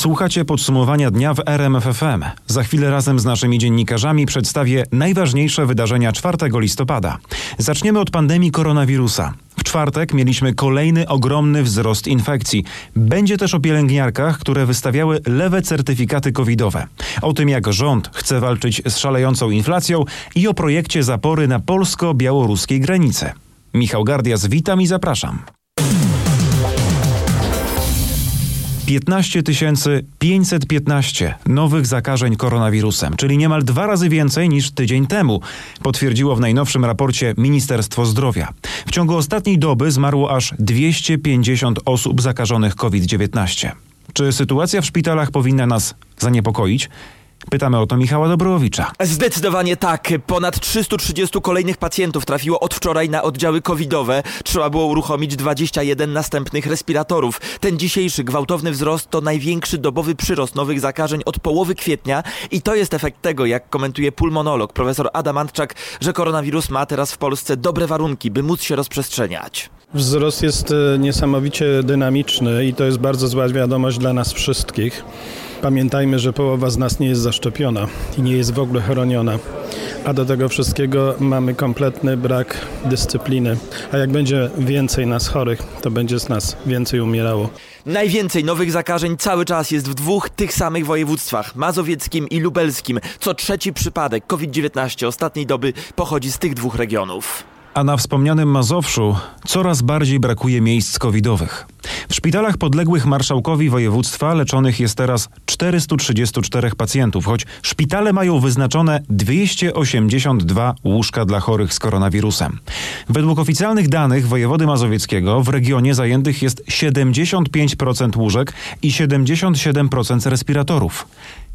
Słuchacie podsumowania dnia w RMFFM. Za chwilę razem z naszymi dziennikarzami przedstawię najważniejsze wydarzenia 4 listopada. Zaczniemy od pandemii koronawirusa. W czwartek mieliśmy kolejny ogromny wzrost infekcji. Będzie też o pielęgniarkach, które wystawiały lewe certyfikaty covidowe. O tym, jak rząd chce walczyć z szalejącą inflacją i o projekcie zapory na polsko-białoruskiej granicy. Michał Gardias, witam i zapraszam. 15 515 nowych zakażeń koronawirusem, czyli niemal dwa razy więcej niż tydzień temu, potwierdziło w najnowszym raporcie Ministerstwo Zdrowia. W ciągu ostatniej doby zmarło aż 250 osób zakażonych COVID-19. Czy sytuacja w szpitalach powinna nas zaniepokoić? Pytamy o to Michała Dobrowicza. Zdecydowanie tak. Ponad 330 kolejnych pacjentów trafiło od wczoraj na oddziały covidowe. Trzeba było uruchomić 21 następnych respiratorów. Ten dzisiejszy gwałtowny wzrost to największy dobowy przyrost nowych zakażeń od połowy kwietnia i to jest efekt tego, jak komentuje pulmonolog profesor Adam Antczak, że koronawirus ma teraz w Polsce dobre warunki, by móc się rozprzestrzeniać. Wzrost jest e, niesamowicie dynamiczny i to jest bardzo zła wiadomość dla nas wszystkich. Pamiętajmy, że połowa z nas nie jest zaszczepiona i nie jest w ogóle chroniona. A do tego wszystkiego mamy kompletny brak dyscypliny. A jak będzie więcej nas chorych, to będzie z nas więcej umierało. Najwięcej nowych zakażeń cały czas jest w dwóch tych samych województwach, mazowieckim i lubelskim. Co trzeci przypadek COVID-19 ostatniej doby pochodzi z tych dwóch regionów. A na wspomnianym Mazowszu coraz bardziej brakuje miejsc covidowych. W szpitalach podległych marszałkowi województwa leczonych jest teraz 434 pacjentów, choć szpitale mają wyznaczone 282 łóżka dla chorych z koronawirusem. Według oficjalnych danych wojewody mazowieckiego w regionie zajętych jest 75% łóżek i 77% respiratorów.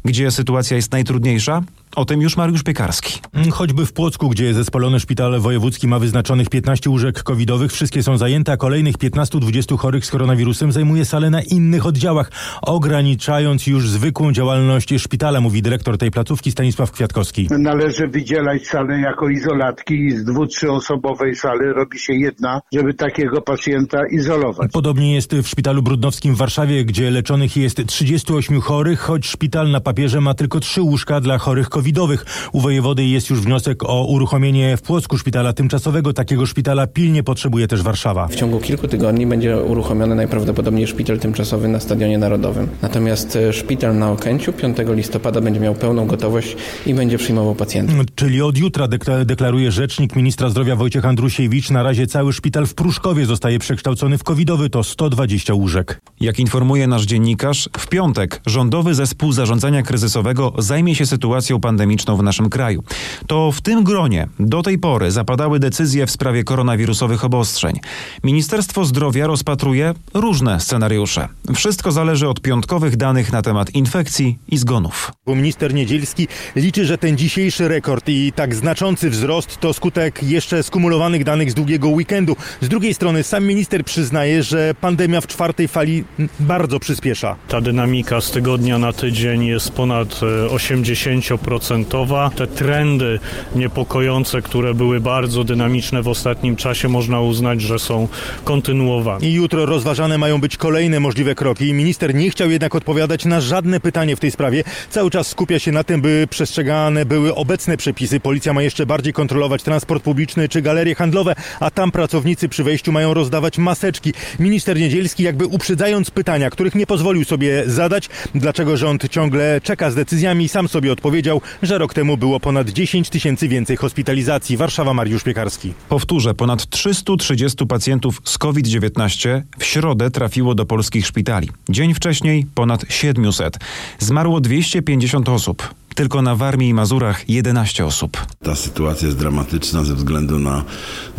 Gdzie sytuacja jest najtrudniejsza? O tym już Mariusz Piekarski. Mm, choćby w Płocku, gdzie zespolony szpital wojewódzki ma wyznaczonych 15 łóżek covidowych, wszystkie są zajęte, a kolejnych 15-20 chorych z koronawirusem zajmuje salę na innych oddziałach, ograniczając już zwykłą działalność szpitala, mówi dyrektor tej placówki Stanisław Kwiatkowski. Należy wydzielać salę jako izolatki i z dwu, trzyosobowej sali robi się jedna, żeby takiego pacjenta izolować. Podobnie jest w szpitalu brudnowskim w Warszawie, gdzie leczonych jest 38 chorych, choć szpital na papierze ma tylko trzy łóżka dla chorych covidowych. U wojewody jest już wniosek o uruchomienie w Płocku szpitala tymczasowego. Takiego szpitala pilnie potrzebuje też Warszawa. W ciągu kilku tygodni będzie uruchomiony najprawdopodobniej szpital tymczasowy na Stadionie Narodowym. Natomiast e, szpital na Okęciu 5 listopada będzie miał pełną gotowość i będzie przyjmował pacjentów. Czyli od jutra deklaruje rzecznik ministra zdrowia Wojciech Andrusiewicz. Na razie cały szpital w Pruszkowie zostaje przekształcony w covidowy. To 120 łóżek. Jak informuje nasz dziennikarz, w piątek rządowy zespół zarządzania kryzysowego zajmie się sytuacją pandemiczną w naszym kraju. To w tym gronie do tej pory zapadały decyzje w sprawie koronawirusowych obostrzeń. Ministerstwo Zdrowia rozpatruje różne scenariusze. Wszystko zależy od piątkowych danych na temat infekcji i zgonów. Minister Niedzielski liczy, że ten dzisiejszy rekord i tak znaczący wzrost to skutek jeszcze skumulowanych danych z długiego weekendu. Z drugiej strony sam minister przyznaje, że pandemia w czwartej fali bardzo przyspiesza. Ta dynamika z tygodnia na tydzień jest ponad 80%. Te trendy niepokojące, które były bardzo dynamiczne w ostatnim czasie, można uznać, że są kontynuowane. I jutro rozważane mają być kolejne możliwe kroki. Minister nie chciał jednak odpowiadać na żadne pytanie w tej sprawie. Cały czas skupia się na tym, by przestrzegane były obecne przepisy. Policja ma jeszcze bardziej kontrolować transport publiczny czy galerie handlowe, a tam pracownicy przy wejściu mają rozdawać maseczki. Minister Niedzielski jakby uprzedzając pytania, których nie pozwolił sobie zadać, dlaczego rząd ciągle czeka z decyzjami, sam sobie odpowiedział, że rok temu było ponad 10 tysięcy więcej hospitalizacji. Warszawa, Mariusz Piekarski. Powtórzę, ponad 330 pacjentów z COVID-19 w środę trafiło do polskich szpitali. Dzień wcześniej ponad 700. Zmarło 250 osób. Tylko na Warmii i Mazurach 11 osób. Ta sytuacja jest dramatyczna ze względu na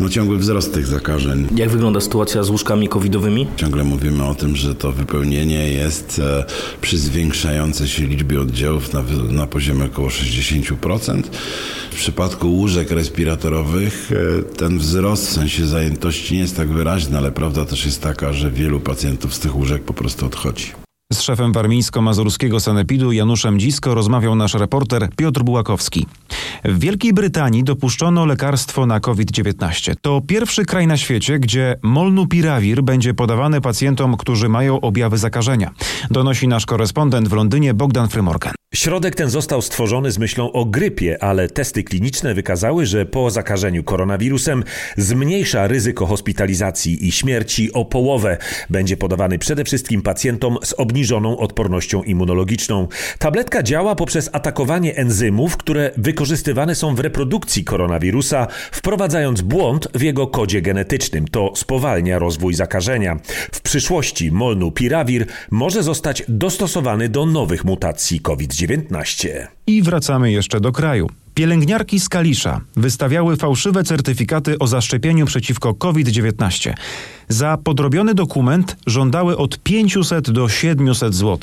no, ciągły wzrost tych zakażeń. Jak wygląda sytuacja z łóżkami covidowymi? Ciągle mówimy o tym, że to wypełnienie jest e, przy zwiększającej się liczbie oddziałów na, na poziomie około 60%. W przypadku łóżek respiratorowych e, ten wzrost w sensie zajętości nie jest tak wyraźny, ale prawda też jest taka, że wielu pacjentów z tych łóżek po prostu odchodzi. Z szefem warmińsko-mazurskiego sanepidu Januszem Dzisko rozmawiał nasz reporter Piotr Bułakowski. W Wielkiej Brytanii dopuszczono lekarstwo na COVID-19. To pierwszy kraj na świecie, gdzie molnupiravir będzie podawany pacjentom, którzy mają objawy zakażenia. Donosi nasz korespondent w Londynie Bogdan Frymorgan. Środek ten został stworzony z myślą o grypie, ale testy kliniczne wykazały, że po zakażeniu koronawirusem zmniejsza ryzyko hospitalizacji i śmierci o połowę. Będzie podawany przede wszystkim pacjentom z obniżoną odpornością immunologiczną. Tabletka działa poprzez atakowanie enzymów, które wykorzystywane są w reprodukcji koronawirusa, wprowadzając błąd w jego kodzie genetycznym. To spowalnia rozwój zakażenia. W przyszłości molnupiravir może zostać dostosowany do nowych mutacji COVID-19. I wracamy jeszcze do kraju. Pielęgniarki z Kalisza wystawiały fałszywe certyfikaty o zaszczepieniu przeciwko COVID-19. Za podrobiony dokument żądały od 500 do 700 zł.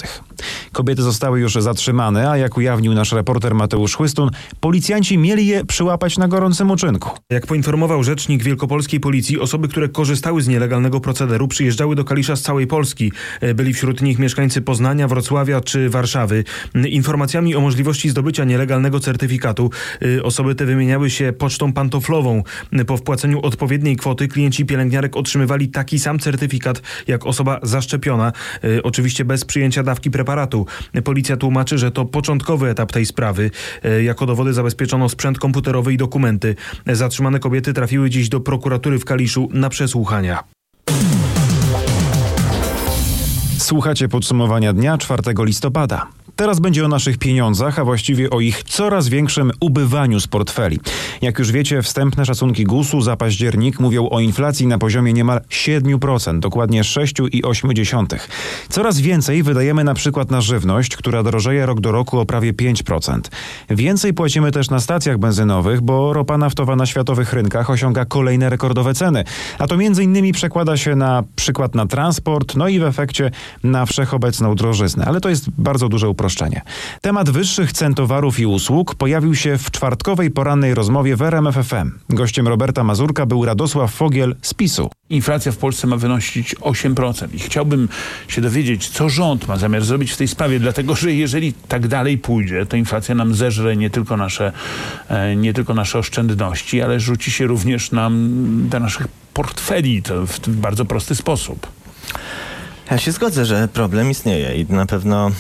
Kobiety zostały już zatrzymane, a jak ujawnił nasz reporter Mateusz Chłystun, policjanci mieli je przyłapać na gorącym uczynku. Jak poinformował rzecznik wielkopolskiej policji, osoby, które korzystały z nielegalnego procederu, przyjeżdżały do Kalisza z całej Polski. Byli wśród nich mieszkańcy Poznania, Wrocławia czy Warszawy. Informacjami o możliwości zdobycia nielegalnego certyfikatu osoby te wymieniały się pocztą pantoflową. Po wpłaceniu odpowiedniej kwoty klienci pielęgniarek otrzymywali taki sam certyfikat jak osoba zaszczepiona, oczywiście bez przyjęcia dawki preparatu. Policja tłumaczy, że to początkowy etap tej sprawy. Jako dowody zabezpieczono sprzęt komputerowy i dokumenty. Zatrzymane kobiety trafiły dziś do prokuratury w Kaliszu na przesłuchania. Słuchacie podsumowania dnia 4 listopada. Teraz będzie o naszych pieniądzach, a właściwie o ich coraz większym ubywaniu z portfeli. Jak już wiecie, wstępne szacunki GUS-u za październik mówią o inflacji na poziomie niemal 7%, dokładnie 6,8%. Coraz więcej wydajemy na przykład na żywność, która drożeje rok do roku o prawie 5%. Więcej płacimy też na stacjach benzynowych, bo ropa naftowa na światowych rynkach osiąga kolejne rekordowe ceny. A to między innymi przekłada się na przykład na transport, no i w efekcie na wszechobecną drożyznę. Ale to jest bardzo duże uproszczenie uproszczenie. Temat wyższych cen towarów i usług pojawił się w czwartkowej porannej rozmowie w RMFFM. Gościem Roberta Mazurka był Radosław Fogiel z PiSu. Inflacja w Polsce ma wynosić 8% i chciałbym się dowiedzieć, co rząd ma zamiar zrobić w tej sprawie, dlatego że jeżeli tak dalej pójdzie, to inflacja nam zeżre nie tylko nasze, e, nie tylko nasze oszczędności, ale rzuci się również nam do naszych portfeli to w bardzo prosty sposób. Ja się zgodzę, że problem istnieje i na pewno,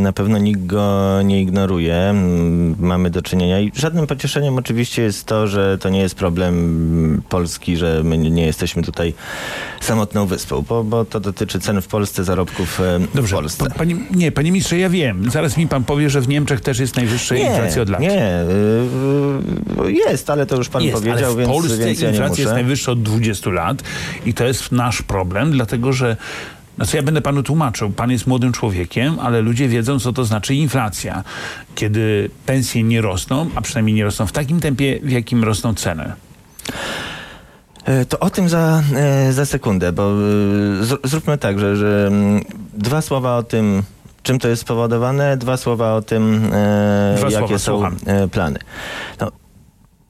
na pewno nikt go nie ignoruje. Mm, mamy do czynienia i żadnym pocieszeniem oczywiście jest to, że to nie jest problem Polski, że my nie jesteśmy tutaj samotną wyspą, bo, bo to dotyczy cen w Polsce, zarobków Dobrze, w Polsce. Panie, nie, panie ministrze, ja wiem. Zaraz mi pan powie, że w Niemczech też jest najwyższa nie, inflacja od lat. Nie, yy, jest, ale to już pan jest, powiedział, ale w więc, Polsce więc ja inflacja jest najwyższa od 20 lat i to jest nasz problem, dlatego że znaczy ja będę panu tłumaczył. Pan jest młodym człowiekiem, ale ludzie wiedzą, co to znaczy inflacja. Kiedy pensje nie rosną, a przynajmniej nie rosną w takim tempie, w jakim rosną ceny. E, To o tym za, e, za sekundę, bo e, zróbmy tak, że, że mm, dwa słowa o tym, czym to jest spowodowane, dwa słowa o tym, Dwa jakie słowa, są słucham. plany. No,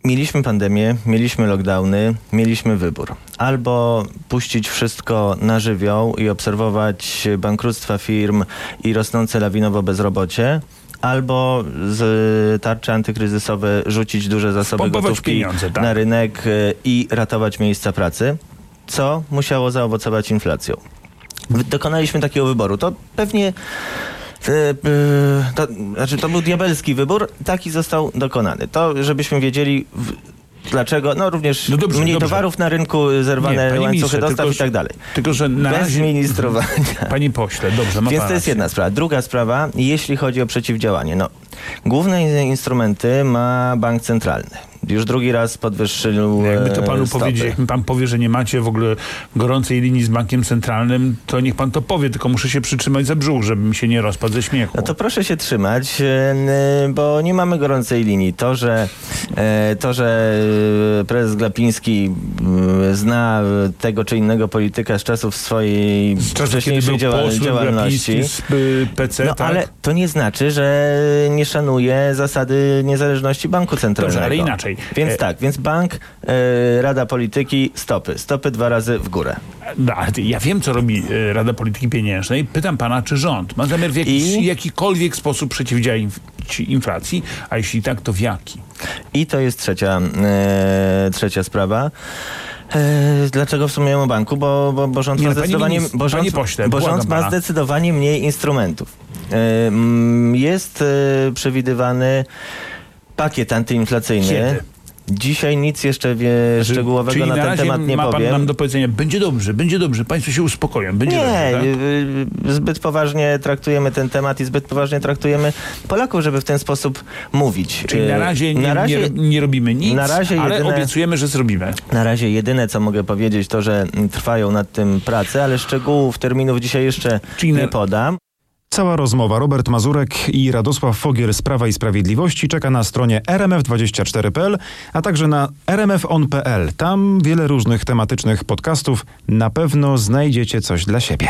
mieliśmy pandemię, mieliśmy lockdowny, mieliśmy wybór. Albo puścić wszystko na żywioł i obserwować bankructwa firm i rosnące lawinowo bezrobocie, albo z tarczy antykryzysowe rzucić duże zasoby Pompować gotówki pieniądze, tak. na rynek y, i ratować miejsca pracy, co musiało zaowocować inflacją. Dokonaliśmy takiego wyboru. To pewnie to, znaczy to był diabelski wybór, taki został dokonany. To, żebyśmy wiedzieli w, dlaczego, no również No dobrze, mniej dobrze. towarów na rynku, Nie, zerwane panie łańcuchy dostaw tylko, i tak dalej. Tylko, że na Bez razie... ministrowania. Panie pośle, dobrze, ma Więc to jest jedna sprawa. Druga sprawa, jeśli chodzi o przeciwdziałanie. No, główne in- instrumenty ma bank centralny. Już drugi raz podwyższył Jakby to e, panu stopy. powiedzieć, jak mi pan powie, że nie macie w ogóle gorącej linii z bankiem centralnym, to niech pan to powie, tylko muszę się przytrzymać za brzuch, żeby mi się nie rozpadł ze śmiechu. No to proszę się trzymać, e, bo nie mamy gorącej linii. To, że, e, to, że prezes Glapiński zna tego czy innego polityka z czasów swojej Z czasów, wcześniejszej działa- działalności. Z y, PC, No tak? ale to nie znaczy, że nie szanuje zasady niezależności banku centralnego. Dobrze, ale inaczej. Okej. Więc E, tak, więc bank, e, Rada Polityki, stopy. Stopy dwa razy w górę. No, ale ty- ja wiem, co robi e, Rada Polityki Pieniężnej. Pytam pana, czy rząd ma zamiar w jakiś, I? jakikolwiek sposób przeciwdziałać inf- inflacji, a jeśli tak, to w jaki? I to jest trzecia, e, trzecia sprawa. E, dlaczego wspomniałem o banku? Bo, bo, bo rząd Nie, ma no, zdecydowanie, ministrze, bo rząd, pośle, bo rząd ma zdecydowanie mniej instrumentów. E, jest e, przewidywany pakiet antyinflacyjny. Kiedy? Dzisiaj nic jeszcze wie, szczegółowego Czyli na ten temat nie ma pan powiem. nam do powiedzenia, będzie dobrze, będzie dobrze, państwo się uspokoją, będzie Nie, dobrze, tak? y, y, zbyt poważnie traktujemy ten temat i zbyt poważnie traktujemy Polaków, żeby w ten sposób mówić. Czyli na Y, razie nie, na razie, nie, nie robimy nic, na razie ale jedyne- obiecujemy, że zrobimy. na razie jedyne, co mogę powiedzieć, to, że mm, trwają nad tym prace, ale szczegółów, terminów dzisiaj jeszcze Czyli na- nie podam. Cała rozmowa Robert Mazurek i Radosław Fogiel z Prawa i Sprawiedliwości czeka na stronie rmf24.pl, a także na rmfon.pl. Tam wiele różnych tematycznych podcastów. Na pewno znajdziecie coś dla siebie.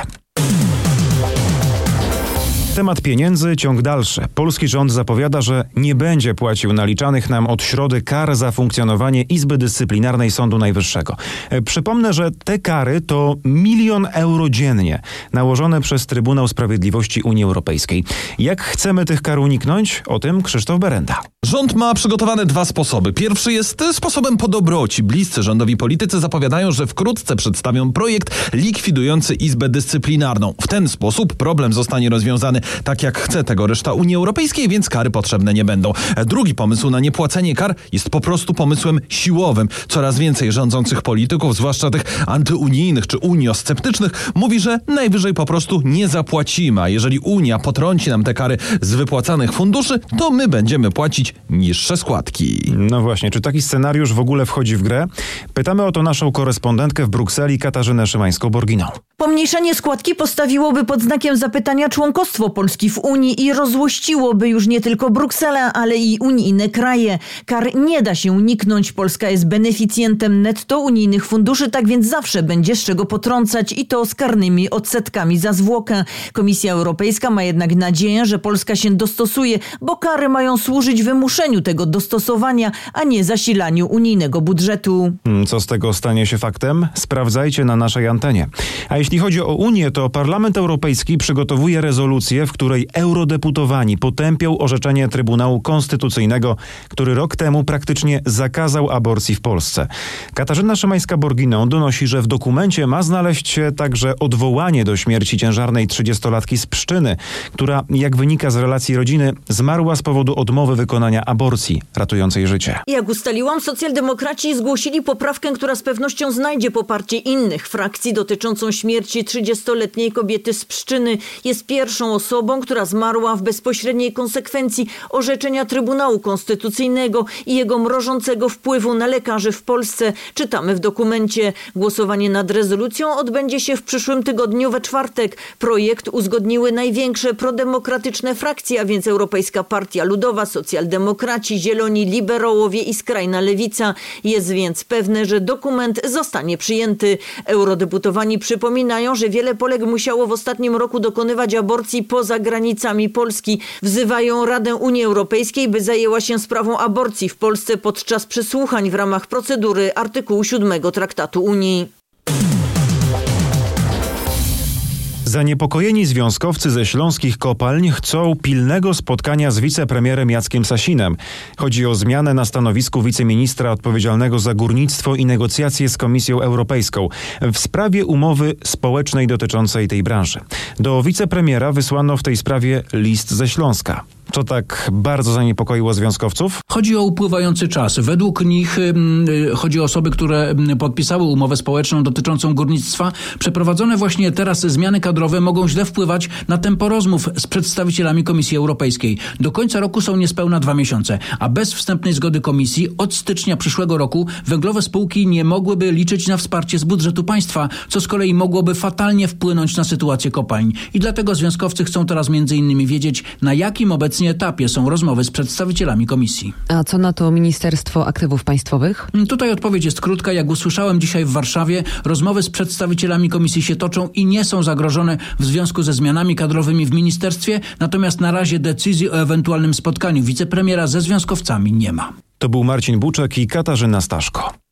Temat pieniędzy ciąg dalszy. Polski rząd zapowiada, że nie będzie płacił naliczanych nam od środy kar za funkcjonowanie Izby Dyscyplinarnej Sądu Najwyższego. E, Przypomnę, że te kary to milion euro dziennie, nałożone przez Trybunał Sprawiedliwości Unii Europejskiej. Jak chcemy tych kar uniknąć? O tym Krzysztof Berenda. Rząd ma przygotowane dwa sposoby. Pierwszy jest sposobem po dobroci. Bliscy rządowi politycy zapowiadają, że wkrótce przedstawią projekt likwidujący Izbę Dyscyplinarną. W ten sposób problem zostanie rozwiązany tak jak chce tego reszta Unii Europejskiej, więc kary potrzebne nie będą. Drugi pomysł na niepłacenie kar jest po prostu pomysłem siłowym. Coraz więcej rządzących polityków, zwłaszcza tych antyunijnych czy uniosceptycznych, mówi, że najwyżej po prostu nie zapłacimy, a jeżeli Unia potrąci nam te kary z wypłacanych funduszy, to my będziemy płacić niższe składki. No właśnie, czy taki scenariusz w ogóle wchodzi w grę? Pytamy o to naszą korespondentkę w Brukseli, Katarzynę Szymańską-Borginą. Pomniejszenie składki postawiłoby pod znakiem zapytania członkostwo Polski w Unii i rozłościłoby już nie tylko Brukselę, ale i unijne kraje. Kar nie da się uniknąć. Polska jest beneficjentem netto unijnych funduszy, tak więc zawsze będzie z czego potrącać i to z karnymi odsetkami za zwłokę. Komisja Europejska ma jednak nadzieję, że Polska się dostosuje, bo kary mają służyć wymuszeniu tego dostosowania, a nie zasilaniu unijnego budżetu. Mm, Co z tego stanie się faktem? Sprawdzajcie na naszej antenie. A jeśli chodzi o Unię, to Parlament Europejski przygotowuje rezolucję, w której eurodeputowani potępią orzeczenie Trybunału Konstytucyjnego, który rok temu praktycznie zakazał aborcji w Polsce. Katarzyna Szymańska-Borginą donosi, że w dokumencie ma znaleźć się także odwołanie do śmierci ciężarnej 30-latki z Pszczyny, która, jak wynika z relacji rodziny, zmarła z powodu odmowy wykonania aborcji ratującej życie. Jak ustaliłam, socjaldemokraci zgłosili poprawkę, która z pewnością znajdzie poparcie innych frakcji dotyczącą śmierci 30-letniej kobiety z Pszczyny. Jest pierwszą osobą, która zmarła w bezpośredniej konsekwencji orzeczenia Trybunału Konstytucyjnego i jego mrożącego wpływu na lekarzy w Polsce. Czytamy w dokumencie. Głosowanie nad rezolucją odbędzie się w przyszłym tygodniu we czwartek. Projekt uzgodniły największe prodemokratyczne frakcje, a więc Europejska Partia Ludowa, Socjaldemokraci, Zieloni, Liberałowie i Skrajna Lewica. Jest więc pewne, że dokument zostanie przyjęty. Eurodeputowani przypominają, że wiele Polek musiało w ostatnim roku dokonywać aborcji poza granicami Polski. Wzywają Radę Unii Europejskiej, by zajęła się sprawą aborcji w Polsce podczas przesłuchań w ramach procedury artykułu 7 Traktatu Unii. Zaniepokojeni związkowcy ze śląskich kopalń chcą pilnego spotkania z wicepremierem Jackiem Sasinem. Chodzi o zmianę na stanowisku wiceministra odpowiedzialnego za górnictwo i negocjacje z Komisją Europejską w sprawie umowy społecznej dotyczącej tej branży. Do wicepremiera wysłano w tej sprawie list ze Śląska. Co tak bardzo zaniepokoiło związkowców? Chodzi o upływający czas. Według nich y, chodzi o osoby, które podpisały umowę społeczną dotyczącą górnictwa. Przeprowadzone właśnie teraz zmiany kadrowe mogą źle wpływać na tempo rozmów z przedstawicielami Komisji Europejskiej. Do końca roku są niespełna dwa miesiące, a bez wstępnej zgody Komisji od stycznia przyszłego roku węglowe spółki nie mogłyby liczyć na wsparcie z budżetu państwa, co z kolei mogłoby fatalnie wpłynąć na sytuację kopalń. I dlatego związkowcy chcą teraz między innymi wiedzieć, na jakim obecnie etapie są rozmowy z przedstawicielami Komisji. A co na to Ministerstwo Aktywów Państwowych? Tutaj odpowiedź jest krótka. Jak usłyszałem dzisiaj w Warszawie, rozmowy z przedstawicielami komisji się toczą i nie są zagrożone w związku ze zmianami kadrowymi w ministerstwie, natomiast na razie decyzji o ewentualnym spotkaniu wicepremiera ze związkowcami nie ma. To był Marcin Buczek i Katarzyna Staszko.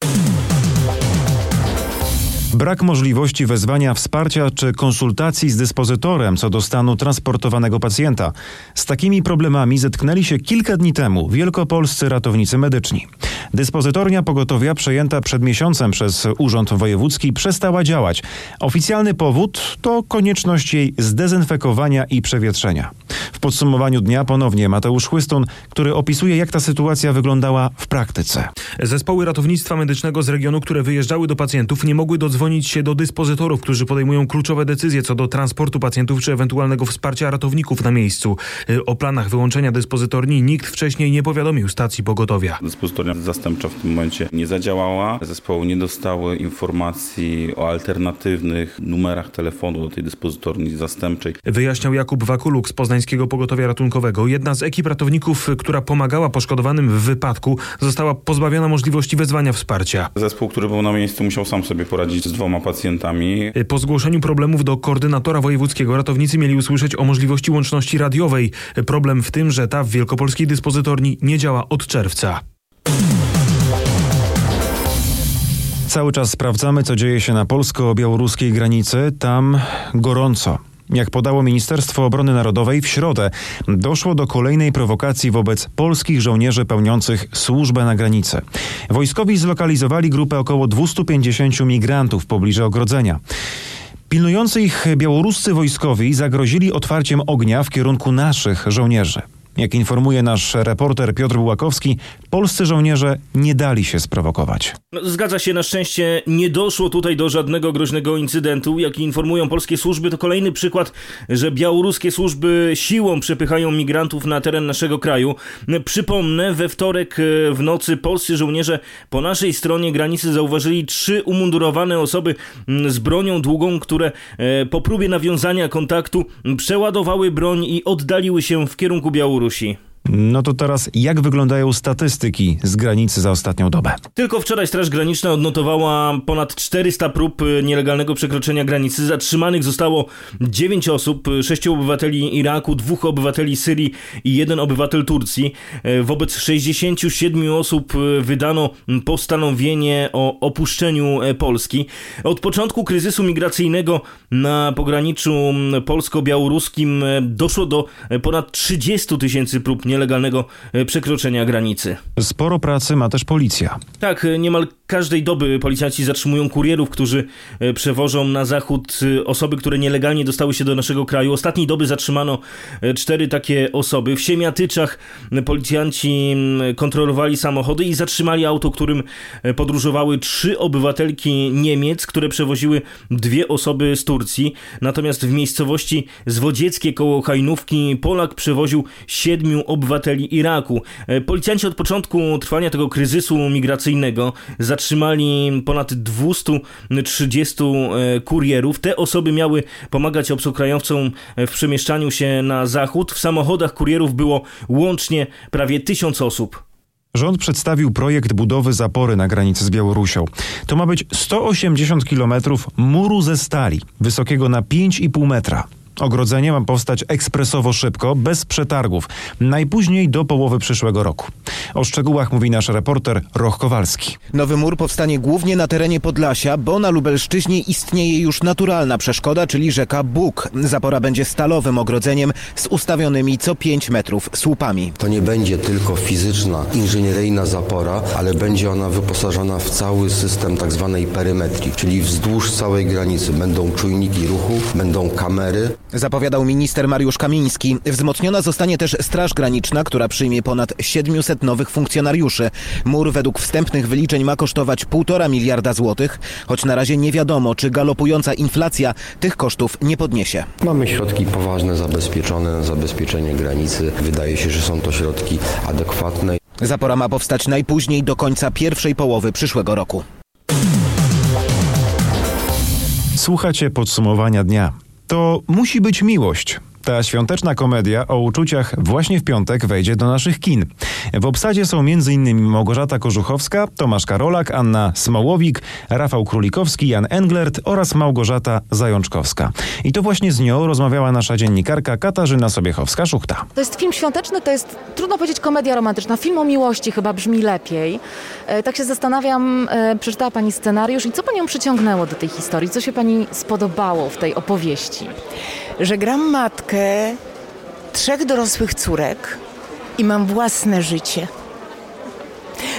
Brak możliwości wezwania wsparcia czy konsultacji z dyspozytorem co do stanu transportowanego pacjenta. Z takimi problemami zetknęli się kilka dni temu wielkopolscy ratownicy medyczni. Dyspozytornia pogotowia przejęta przed miesiącem przez Urząd Wojewódzki przestała działać. Oficjalny powód to konieczność jej zdezynfekowania i przewietrzenia. W podsumowaniu dnia ponownie Mateusz Chłystun, który opisuje jak ta sytuacja wyglądała w praktyce. Zespoły ratownictwa medycznego z regionu, które wyjeżdżały do pacjentów, nie mogły dodzwonić się do dyspozytorów, którzy podejmują kluczowe decyzje co do transportu pacjentów czy ewentualnego wsparcia ratowników na miejscu. Y, o planach wyłączenia dyspozytorni nikt wcześniej nie powiadomił stacji pogotowia. Dyspozytornia zastępcza w tym momencie nie zadziałała. Zespoły nie dostały informacji o alternatywnych numerach telefonu do tej dyspozytorni zastępczej. Wyjaśniał Jakub Wakuluk z Poznańskiego Pogotowia Ratunkowego. Jedna z ekip ratowników, która pomagała poszkodowanym w wypadku, została pozbawiona możliwości wezwania wsparcia. Zespół, który był na miejscu, musiał sam sobie poradzić z dwoma pacjentami. Po zgłoszeniu problemów do koordynatora wojewódzkiego ratownicy mieli usłyszeć o możliwości łączności radiowej. Problem w tym, że ta w wielkopolskiej dyspozytorni nie działa od czerwca. Cały czas sprawdzamy, co dzieje się na polsko-białoruskiej granicy. Tam gorąco. Jak podało Ministerstwo Obrony Narodowej w środę, doszło do kolejnej prowokacji wobec polskich żołnierzy pełniących służbę na granicy. Wojskowi zlokalizowali grupę około 250 migrantów w pobliżu ogrodzenia. Pilnujący ich białoruscy wojskowi zagrozili otwarciem ognia w kierunku naszych żołnierzy. Jak informuje nasz reporter Piotr Bułakowski, polscy żołnierze nie dali się sprowokować. No, zgadza się, na szczęście nie doszło tutaj do żadnego groźnego incydentu. Jak informują polskie służby, to kolejny przykład, że białoruskie służby siłą przepychają migrantów na teren naszego kraju. Przypomnę, we wtorek e, w nocy polscy żołnierze po naszej stronie granicy zauważyli trzy umundurowane osoby z bronią długą, które e, po próbie nawiązania kontaktu przeładowały broń i oddaliły się w kierunku Białorusi. Białorusi. No to teraz jak wyglądają statystyki z granicy za ostatnią dobę? Tylko wczoraj Straż Graniczna odnotowała ponad 400 prób y, nielegalnego przekroczenia granicy. Zatrzymanych zostało 9 osób, 6 obywateli Iraku, 2 obywateli Syrii i 1 obywatel Turcji. Y, wobec 67 osób y, wydano postanowienie o opuszczeniu Polski. Od początku kryzysu migracyjnego na pograniczu polsko-białoruskim doszło do ponad 30 tysięcy prób nielegalnego e, przekroczenia granicy. Sporo pracy ma też policja. Tak, e, niemal każdej doby policjanci zatrzymują kurierów, którzy e, przewożą na zachód osoby, które nielegalnie dostały się do naszego kraju. Ostatniej doby zatrzymano cztery takie osoby. W Siemiatyczach policjanci kontrolowali samochody i zatrzymali auto, którym podróżowały trzy obywatelki Niemiec, które przewoziły dwie osoby z Turcji. Natomiast w miejscowości Zwodzieckie koło Hajnówki Polak przewoził siedmiu obywateli Iraku. E, policjanci od początku trwania tego kryzysu migracyjnego zatrzymali ponad 230 e, kurierów. Te osoby miały pomagać obcokrajowcom w przemieszczaniu się na zachód. W samochodach kurierów było łącznie prawie tysiąc osób. Rząd przedstawił projekt budowy zapory na granicy z Białorusią. To ma być 180 km muru ze stali, wysokiego na 5,5 metra. Ogrodzenie ma powstać ekspresowo szybko, bez przetargów, najpóźniej do połowy przyszłego roku. O szczegółach mówi nasz reporter Roch Kowalski. Nowy mur powstanie głównie na terenie Podlasia, bo na Lubelszczyźnie istnieje już naturalna przeszkoda, czyli rzeka Bóg. Zapora będzie stalowym ogrodzeniem z ustawionymi co 5 metrów słupami. To nie będzie tylko fizyczna, inżynieryjna zapora, ale będzie ona wyposażona w cały system tak zwanej perymetrii, czyli wzdłuż całej granicy będą czujniki ruchu, będą kamery, Zapowiadał minister Mariusz Kamiński. Wzmocniona zostanie też Straż Graniczna, która przyjmie ponad 700 nowych funkcjonariuszy. Mur według wstępnych wyliczeń ma kosztować 1,5 miliarda złotych, choć na razie nie wiadomo, czy galopująca inflacja tych kosztów nie podniesie. Mamy środki poważne zabezpieczone na zabezpieczenie granicy. Wydaje się, że są to środki adekwatne. Zapora ma powstać najpóźniej do końca pierwszej połowy przyszłego roku. Słuchacie podsumowania dnia. To musi być miłość. Ta świąteczna komedia o uczuciach właśnie w piątek wejdzie do naszych kin. W obsadzie są m.in. Małgorzata Korzuchowska, Tomasz Karolak, Anna Smołowik, Rafał Królikowski, Jan Englert oraz Małgorzata Zajączkowska. I to właśnie z nią rozmawiała nasza dziennikarka Katarzyna Sobiechowska-Szuchta. To jest film świąteczny, to jest trudno powiedzieć komedia romantyczna. Film o miłości chyba brzmi lepiej. E, tak się zastanawiam, e, przeczytała Pani scenariusz i co Panią przyciągnęło do tej historii? Co się Pani spodobało w tej opowieści? Że gram matkę trzech dorosłych córek i mam własne życie.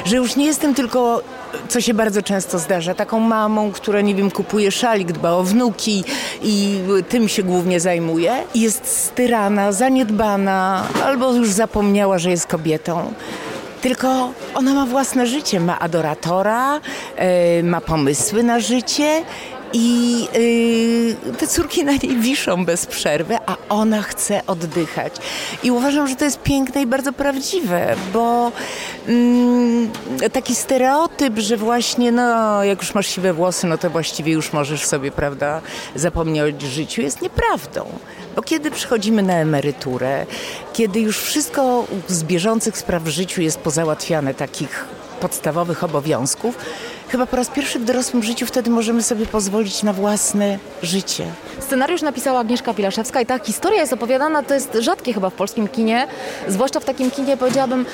Że już nie jestem tylko co się bardzo często zdarza, taką mamą, która, nie wiem, kupuje szalik, dba o wnuki i tym się głównie zajmuje. Jest styrana, zaniedbana albo już zapomniała, że jest kobietą. Tylko ona ma własne życie, ma adoratora, yy, ma pomysły na życie i yy, te córki na niej wiszą bez przerwy, a ona chce oddychać. I uważam, że to jest piękne i bardzo prawdziwe, bo yy, taki stereotyp, że właśnie, no, jak już masz siwe włosy, no to właściwie już możesz sobie, prawda, zapomnieć o życiu, jest nieprawdą. Bo kiedy przychodzimy na emeryturę, kiedy już wszystko z bieżących spraw w życiu jest pozałatwiane, takich podstawowych obowiązków, chyba po raz pierwszy w dorosłym życiu wtedy możemy sobie pozwolić na własne życie. Scenariusz napisała Agnieszka Pilaszewska i ta historia jest opowiadana, to jest rzadkie chyba w polskim kinie, zwłaszcza w takim kinie powiedziałabym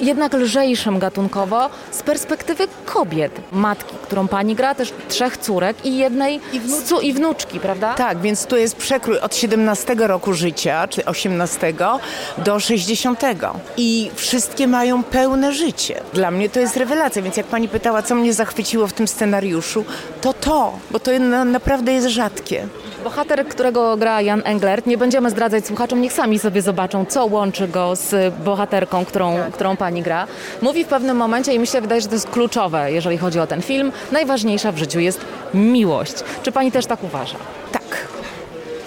jednak lżejszym gatunkowo z perspektywy kobiet. Matki, którą pani gra, też trzech córek i jednej i, wnuczki, i wnuczki prawda? Tak, więc tu jest przekrój od 17 roku życia, czy 18 do 60. I wszystkie mają pełne życie. Dla mnie to jest rewelacja, więc jak pani pytała, co mnie zachwyciło w tym scenariuszu, to to, bo to naprawdę jest rzadkie. Bohater, którego gra Jan Englert, nie będziemy zdradzać słuchaczom, niech sami sobie zobaczą, co łączy go z bohaterką, którą, którą pani gra. Mówi w pewnym momencie i myślę, wydaje, że to jest kluczowe, jeżeli chodzi o ten film. Najważniejsza w życiu jest miłość. Czy pani też tak uważa? Tak,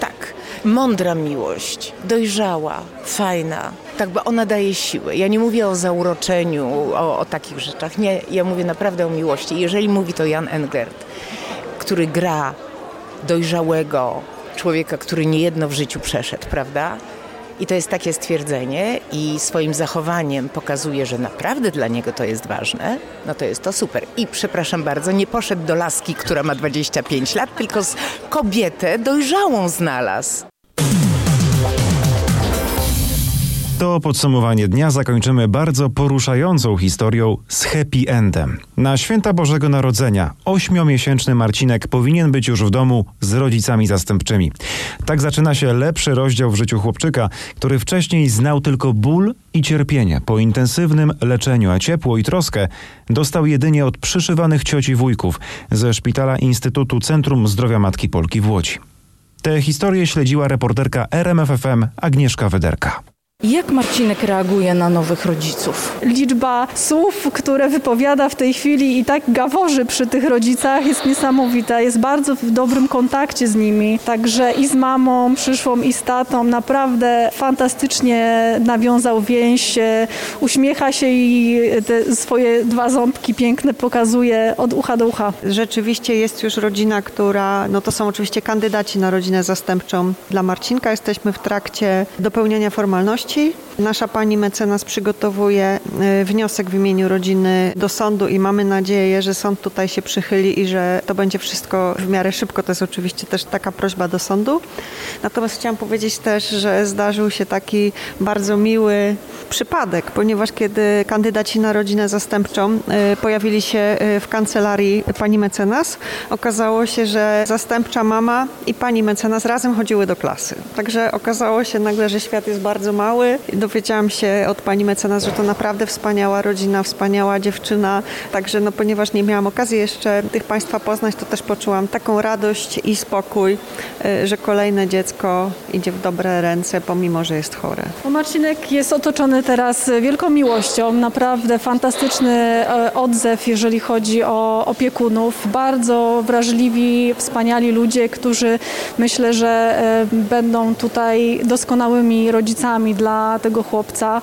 tak. Mądra miłość, dojrzała, fajna. Tak, bo ona daje siłę. Ja nie mówię o zauroczeniu, o, o takich rzeczach. Nie, ja mówię naprawdę o miłości. Jeżeli mówi to Jan Englert, który gra dojrzałego człowieka, który niejedno w życiu przeszedł, prawda? I to jest takie stwierdzenie i swoim zachowaniem pokazuje, że naprawdę dla niego to jest ważne, no to jest to super. I przepraszam bardzo, nie poszedł do laski, która ma 25 lat, tylko kobietę dojrzałą znalazł. To podsumowanie dnia zakończymy bardzo poruszającą historią z happy endem. Na święta Bożego Narodzenia ośmiomiesięczny Marcinek powinien być już w domu z rodzicami zastępczymi. Tak zaczyna się lepszy rozdział w życiu chłopczyka, który wcześniej znał tylko ból i cierpienie. Po intensywnym leczeniu, a ciepło i troskę dostał jedynie od przyszywanych cioci wujków ze szpitala Instytutu Centrum Zdrowia Matki Polki w Łodzi. Tę historię śledziła reporterka RMFFM Agnieszka Wederka. Jak Marcinek reaguje na nowych rodziców? Liczba słów, które wypowiada w tej chwili i tak gaworzy przy tych rodzicach jest niesamowita. Jest bardzo w dobrym kontakcie z nimi. Także i z mamą przyszłą i z tatą naprawdę fantastycznie nawiązał więź. Uśmiecha się i te swoje dwa ząbki piękne pokazuje od ucha do ucha. Rzeczywiście jest już rodzina, która, no to są oczywiście kandydaci na rodzinę zastępczą dla Marcinka. Jesteśmy w trakcie dopełniania formalności Nasza pani mecenas przygotowuje e, wniosek w imieniu rodziny do sądu i mamy nadzieję, że sąd tutaj się przychyli i że to będzie wszystko w miarę szybko. To jest oczywiście też taka prośba do sądu. Natomiast chciałam powiedzieć też, że zdarzył się taki bardzo miły przypadek, ponieważ kiedy kandydaci na rodzinę zastępczą e, pojawili się e, w kancelarii pani mecenas, okazało się, że zastępcza mama i pani mecenas razem chodziły do klasy. Także okazało się nagle, że świat jest bardzo mały Dowiedziałam się od pani mecenas, że to naprawdę wspaniała rodzina, wspaniała dziewczyna. Także no, ponieważ nie miałam okazji jeszcze tych państwa poznać, to też poczułam taką radość i spokój, y, że kolejne dziecko idzie w dobre ręce, pomimo, że jest chore. Marcinek jest otoczony nastawiony teraz wielką miłością. Naprawdę fantastyczny e, odzew, jeżeli chodzi o opiekunów. Bardzo wrażliwi, wspaniali ludzie, którzy myślę, że e, będą tutaj doskonałymi rodzicami dla tego chłopca.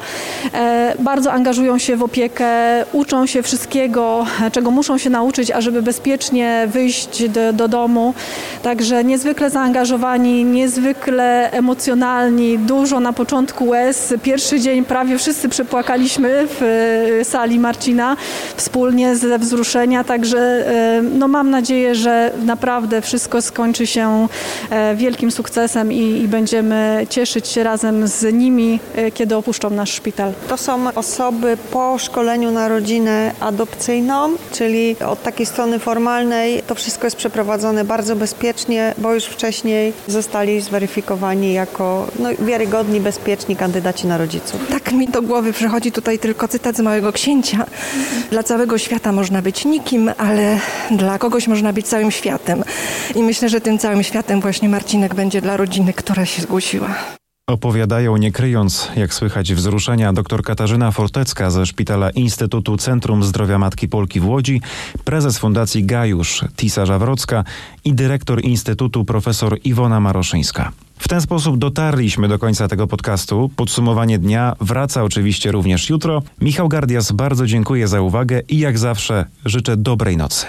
E, Bardzo angażują się w opiekę, uczą się wszystkiego, czego muszą się nauczyć, ażeby bezpiecznie wyjść do, do domu. Także niezwykle zaangażowani, niezwykle emocjonalni, dużo na początku łez. Pierwszy dzień prawie wszyscy przepłakaliśmy w e, sali Marcina wspólnie ze wzruszenia, także e, no mam nadzieję, że naprawdę wszystko skończy się e, wielkim sukcesem i, i będziemy cieszyć się razem z nimi, e, kiedy opuszczą nasz szpital. To są osoby po szkoleniu na rodzinę adopcyjną, czyli od takiej strony formalnej to wszystko jest przeprowadzone bardzo bezpiecznie, bo już wcześniej zostali zweryfikowani jako no, wiarygodni, bezpieczni kandydaci na rodziców. Tak mi do głowy przychodzi tutaj tylko cytat z Małego Księcia. Dla całego świata można być nikim, ale dla kogoś można być całym światem. I myślę, że tym całym światem właśnie Marcinek będzie dla rodziny, która się zgłosiła. Opowiadają, nie kryjąc, jak słychać wzruszenia, dr Katarzyna Fortecka ze Szpitala Instytutu Centrum Zdrowia Matki Polki w Łodzi, prezes Fundacji Gajusz Tisa Żawrocka i dyrektor Instytutu profesor Iwona Maroszyńska. W ten sposób dotarliśmy do końca tego podcastu. Podsumowanie dnia wraca oczywiście również jutro. Michał Gardias bardzo dziękuję za uwagę i jak zawsze życzę dobrej nocy.